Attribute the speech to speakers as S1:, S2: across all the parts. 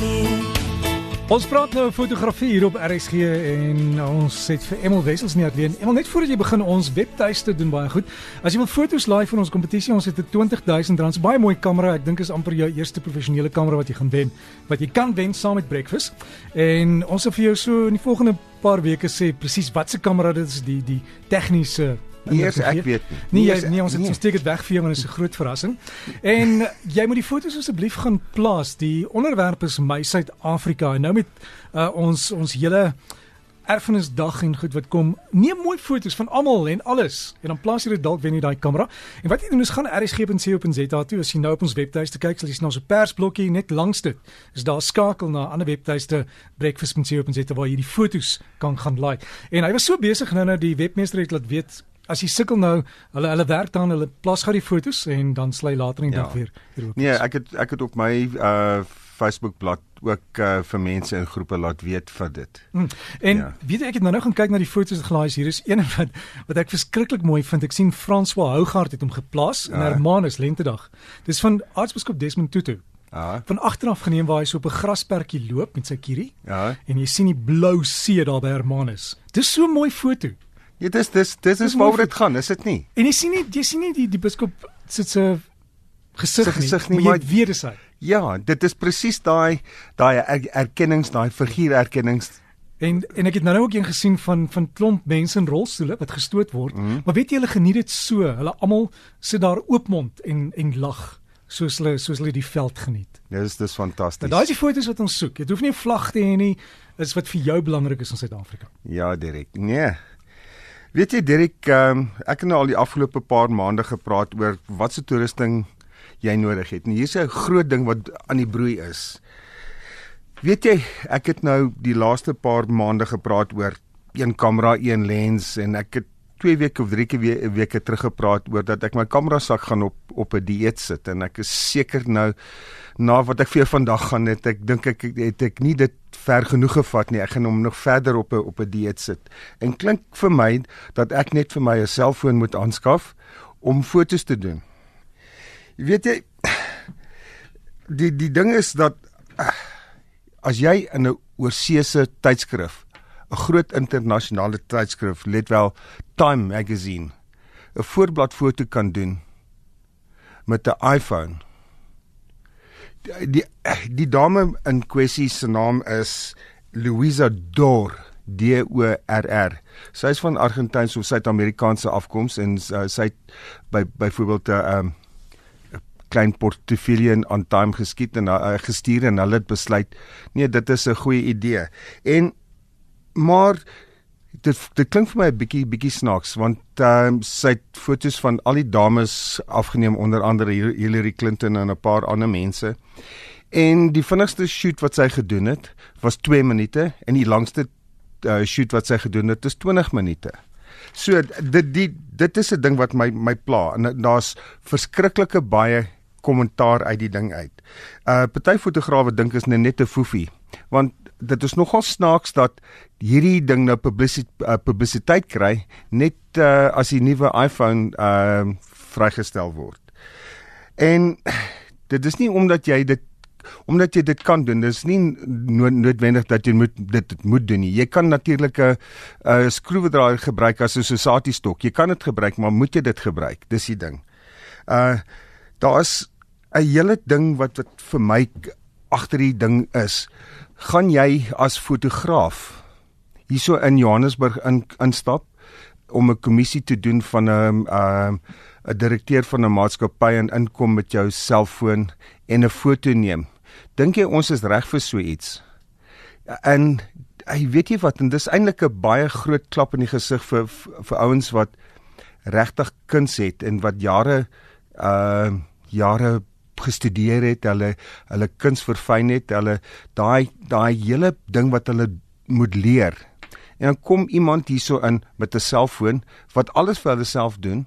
S1: leer.
S2: Ons praat nou fotografie hier op RSG en ons het vir Emel Wessels nie atleen. Emel net voordat jy begin ons webtuiste doen baie goed. As jy wil foto's laai vir ons kompetisie, ons het 'n R20000 baie mooi kamera. Ek dink is amper jou eerste professionele kamera wat jy gaan wen. Wat jy kan wen saam met Breakfast. En ons sal vir jou so in die volgende paar weke sê presies wat se kamera dit is, die die tegniese
S3: Nie eers ek weet nie.
S2: Nee, jy, nee, ons het
S3: nee.
S2: ons steek dit weg vir jou want dit is 'n groot verrassing. En jy moet die foto's asseblief gaan plaas. Die onderwerp is My Suid-Afrika en nou met uh, ons ons hele erfenisdag en goed wat kom. Neem mooi foto's van almal en alles en dan plaas jy dit dalk wen jy daai kamera. En wat jy doen is gaan rsg.co.za toe as jy nou op ons webtuiste kyk, sal jy sien ons persblokkie net langs dit. Is daar skakel na 'n ander webtuiste breakfast.co.za waar jy die foto's kan gaan laai. En hy was so besig nou nou die webmeester het laat weet as jy sukkel nou, hulle hulle werk dan hulle plaas gou die foto's en dan sly later in die
S3: Ja.
S2: dag weer weer op.
S3: Nee, ek het ek het op my uh Facebook bladsy ook uh, vir mense in groepe laat weet van dit.
S2: Mm. En
S3: Ja.
S2: weet jy ek het nou nou gaan kyk na die foto's wat gelaai is. Hier is een wat wat ek verskriklik mooi vind. Ek sien François Hougaard het hom geplaas in
S3: Ja.
S2: Hermanus Lentedag. Dis van Aartsbiskop Desmond Tutu.
S3: Ja.
S2: Van agteraf geneem waar hy so op 'n grasperkie loop met sy kierie
S3: Ja.
S2: en jy sien die blou see daar by Hermanus. Dis so 'n mooi foto.
S3: Ja, dis dis dis is waaroor dit gaan, is dit nie?
S2: En jy sien nie jy sien nie die die biskop sit se gesig nie,
S3: gesig nie,
S2: maar jy
S3: maar-
S2: weet dis hy.
S3: Ja, dit is presies daai daai er, erkennings, daai figuurerkennings.
S2: En en ek het nou nou ook een gesien van van klomp mense in rolstoele wat gestoot word. Mm. Maar weet jy hulle geniet dit so. Hulle almal sit daar oopmond en en lag soos hulle soos hulle die veld geniet.
S3: Dis dis
S2: Nou
S3: fantasties.
S2: daai is die foto's wat ons soek. Dit hoef nie 'n vlag te hê nie. Dis wat vir jou belangrik is in Suid-Afrika.
S3: Ja, Derek. Nee. Weet jy Derek, um, ek het nou al die afgelope paar maande gepraat oor wat se toerusting jy nodig het. En hier's 'n groot ding wat aan die broei is. Weet jy, ek het nou die laaste paar maande gepraat oor een kamera, een lens en ek het 2 weke of 3 weke weke terug gepraat oor dat ek my kamera sak gaan op op 'n dieet sit en ek is seker nou na wat ek vir jou vandag gaan het ek dink ek het ek nie dit ver genoeg gevat nie. Ek gaan hom nog verder op 'n op 'n dieet sit. En klink vir my dat ek net vir my 'n selfoon moet aanskaf om fotos te doen. Jy weet jy die die ding is dat ah, as jy in 'n oorseese tydskrif 'n groot internasionale tydskrif let wel Time magazine 'n voorbladfoto kan doen met 'n iPhone die die, die dame in kwessie se naam is Louisa Dor D O R R. Sy is van Argentynse of Suid-Amerikaanse afkoms en uh, sy het by byvoorbeeld 'n um, 'n klein portefeulje aan Time geskiet en uh, gestuur en hulle het besluit nee, dit is 'n goeie idee. En maar dit dit klink vir my 'n bietjie bietjie snaaks want ehm um, sy het foto's van al die dames afgeneem onder andere Hil- Hillary Clinton en 'n paar ander mense. En die vinnigste shoot wat sy gedoen het was 2 minute en die langste uh, shoot wat sy gedoen het is 20 minute. So dit die dit is 'n ding wat my my pla en daar's verskriklike baie kommentaar uit die ding uit. Uh party fotograwe dink is net 'n foefie want dit is nogal snaaks dat hierdie ding nou publisiteit uh, publisiteit kry net uh, as die nuwe iPhone uh vrygestel word. En dit is nie omdat jy dit omdat jy dit kan doen. Dis nie no noodwendig dat jy moet dit moet doen nie. Jy kan natuurlik 'n 'n skroewedraaier gebruik as 'n Sosati stok. Jy kan dit gebruik, maar moet jy dit gebruik? Dis die ding. Uh daar's 'n hele ding wat wat vir my agter die ding is. Gaan jy as fotograaf hierso in Johannesburg in instap om 'n kommissie te doen van 'n 'n 'n direkteur van 'n maatskappy en inkom met jou selfoon en 'n foto neem. Dink jy ons is reg vir so iets? En hy weet jy wat en dis eintlik 'n baie groot klap in die gesig vir vir, vir ouens wat regtig kuns het en wat jare uh jare gestudeer het, hulle hulle kuns verfyn het, hulle daai daai hele ding wat hulle moet leer. En dan kom iemand hierso in met 'n selfoon wat alles vir hulle self doen.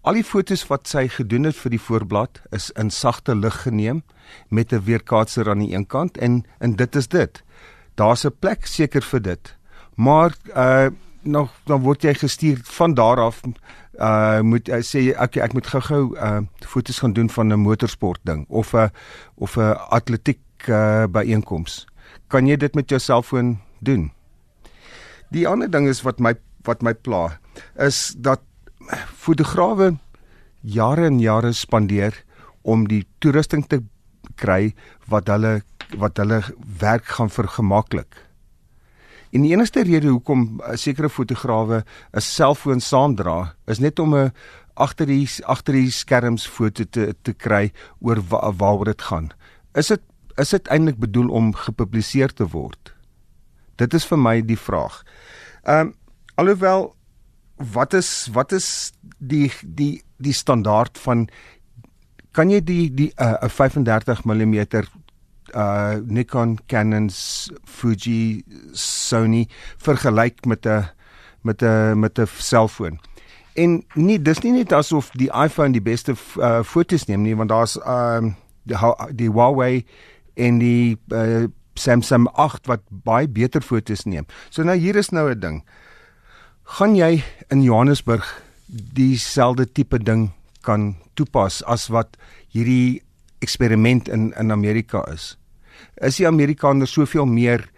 S3: Al die fotos wat sy gedoen het vir die voorblad is in sagte lig geneem met 'n weerkaatser aan die een kant en en dit is dit. Daar's 'n plek seker vir dit. Maar uh nog dan word jy gestuur van daar af uh moet uh, sê okay, ek moet gou-gou uh foto's gaan doen van 'n motorsport ding of 'n of 'n atletiek uh byeenkoms. Kan jy dit met jou selfoon doen? Die ander ding is wat my wat my pla is dat fotograwe jare en jare spandeer om die toerusting te kry wat hulle wat hulle werk gaan vergemaklik. En die enigste rede hoekom 'n sekere fotograwe 'n selfoon saamdra, is net om 'n agter die agter die skerms foto te te kry oor wa, waaroor dit gaan. Is dit is dit eintlik bedoel om gepubliseer te word? Dit is vir my die vraag. Ehm um, alhoewel wat is wat is die die die standaard van kan jy die die uh, 'n 35 mm uh Nikon, Canon's, Fuji, Sony vergelyk met 'n met 'n met 'n selfoon. En nie dis nie net asof die iPhone die beste uh, fotos neem nie, want daar's um die die Huawei en die uh, Samsung 8 wat baie beter fotos neem. So nou hier is nou 'n ding. Gaan jy in Johannesburg dieselfde tipe ding kan toepas as wat hierdie eksperiment in in Amerika is? Is die Amerikaners soveel meer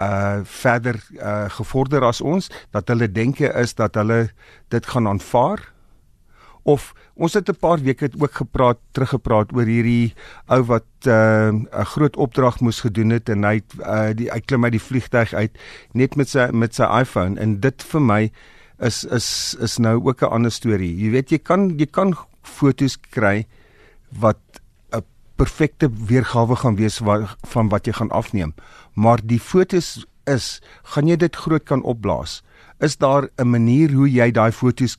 S3: uh verder uh gevorder as ons dat hulle denke is dat hulle dit gaan aanvaar? Of ons het 'n paar weke ook gepraat teruggepraat oor hierdie ou wat uh 'n groot opdrag moes gedoen het en hy uh die hy klim uit die vliegtyg uit net met sy met sy iPhone. En dit vir my is is is nou ook 'n ander storie jy weet jy kan jy kan fotos kry wat perfekte weergawe gaan wees wat, van wat jy gaan afneem. Maar die fotos is, gaan jy dit groot kan opblaas? Is daar 'n manier hoe jy daai fotos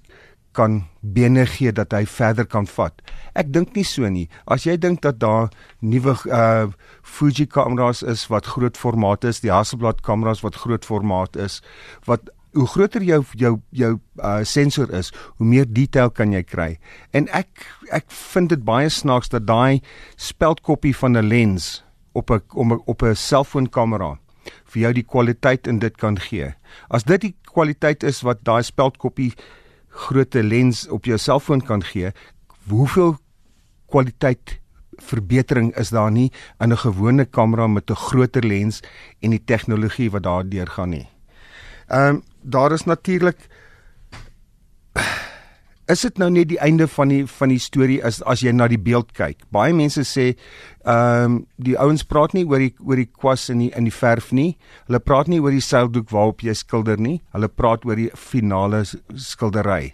S3: kan bene gee dat hy verder kan vat? Ek dink nie so nie. As jy dink dat daar nuwe uh Fuji kameras is wat groot formaat is, die Hasselblad kameras wat groot formaat is, wat hoe groter jou jou jou uh sensor is, hoe meer detail kan jy kry. En ek ek vind dit baie snaaks dat daai speldkoppie van 'n lens op 'n op 'n selfoonkamera vir jou die kwaliteit in dit kan gee. As dit die kwaliteit is wat daai speldkoppie grootte lens op jou selfoon kan gee, hoeveel kwaliteit verbetering is daar nie in 'n gewone kamera met 'n groter lens en die tegnologie wat daardeur gaan nie. Ehm um, daar is natuurlik is dit nou net die einde van die van die storie as as jy na die beeld kyk. Baie mense sê ehm um, die ouens praat nie oor die oor die kwas in die in die verf nie. Hulle praat nie oor die seildoek waarop jy skilder nie. Hulle praat oor die finale skildery.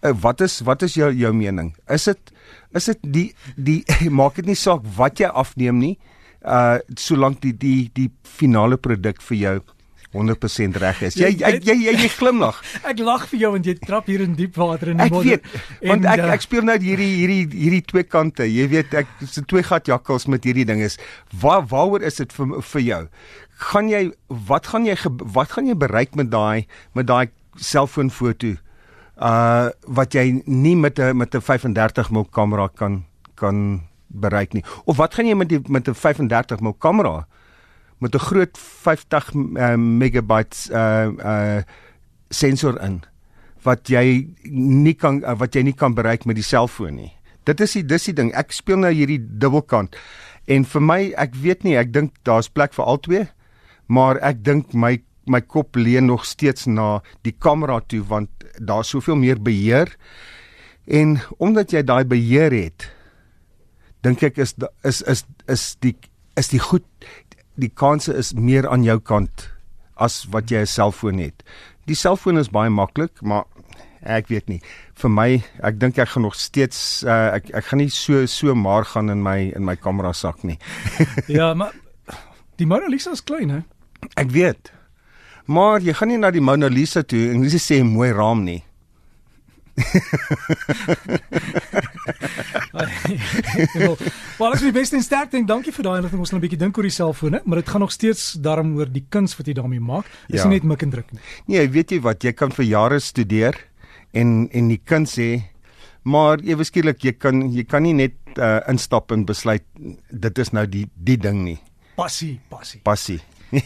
S3: Uh, wat is wat is jou jou mening? Is dit is dit die die maak dit nie saak wat jy afneem nie. Uh solank die die die finale produk vir jou 100% reg is. Jy jy jy, jy, jy glimlag.
S2: ek lag vir jou want jy trap hier in diep water in die
S3: modder. Ek weet. En, want ek uh, ek speel nou hierdie hierdie hierdie twee kante. Jy weet ek se twee gat jakkals met hierdie ding is. Waar waaroor is dit vir vir jou? Gaan jy wat gaan jy wat gaan jy bereik met daai met daai selfoonfoto? Uh wat jy nie met 'n met 'n 35 mm kamera kan kan bereik nie. Of wat gaan jy met die met 'n 35 mm kamera met 'n groot 50 uh, megabytes uh uh sensor in wat jy nie kan uh, wat jy nie kan bereik met die selfoon nie. Dit is die dis die ding. Ek speel nou hierdie dubbelkant. En vir my, ek weet nie, ek dink daar's plek vir albei, maar ek dink my my kop leun nog steeds na die kamera toe want daar's soveel meer beheer. En omdat jy daai beheer het, dink ek is is is is die is die goed die kanse is meer aan jou kant as wat jy 'n selfoon het. Die selfoon is baie maklik, maar ek weet nie. Vir my, ek dink ek gaan nog steeds uh, ek ek gaan nie so so maar gaan in my in my kamera sak nie.
S2: ja, maar die Mona Lisa is klein, hè?
S3: Ek weet. Maar jy gaan nie na die Mona Lisa toe en jy sê mooi raam nie.
S2: Wel, ek is die beste in sterkte en dankie vir daai inligting. Ons gaan 'n bietjie dink oor die selfone, maar dit gaan nog steeds daarom oor die kuns wat jy daarmee maak. Dis ja. nie net mik en druk nie.
S3: Nee, weet jy wat, jy kan vir jare studeer en en die kuns sê maar ewe skielik jy kan jy kan nie net uh, instap en besluit dit is nou die die ding nie.
S2: Passie, passie.
S3: Passie.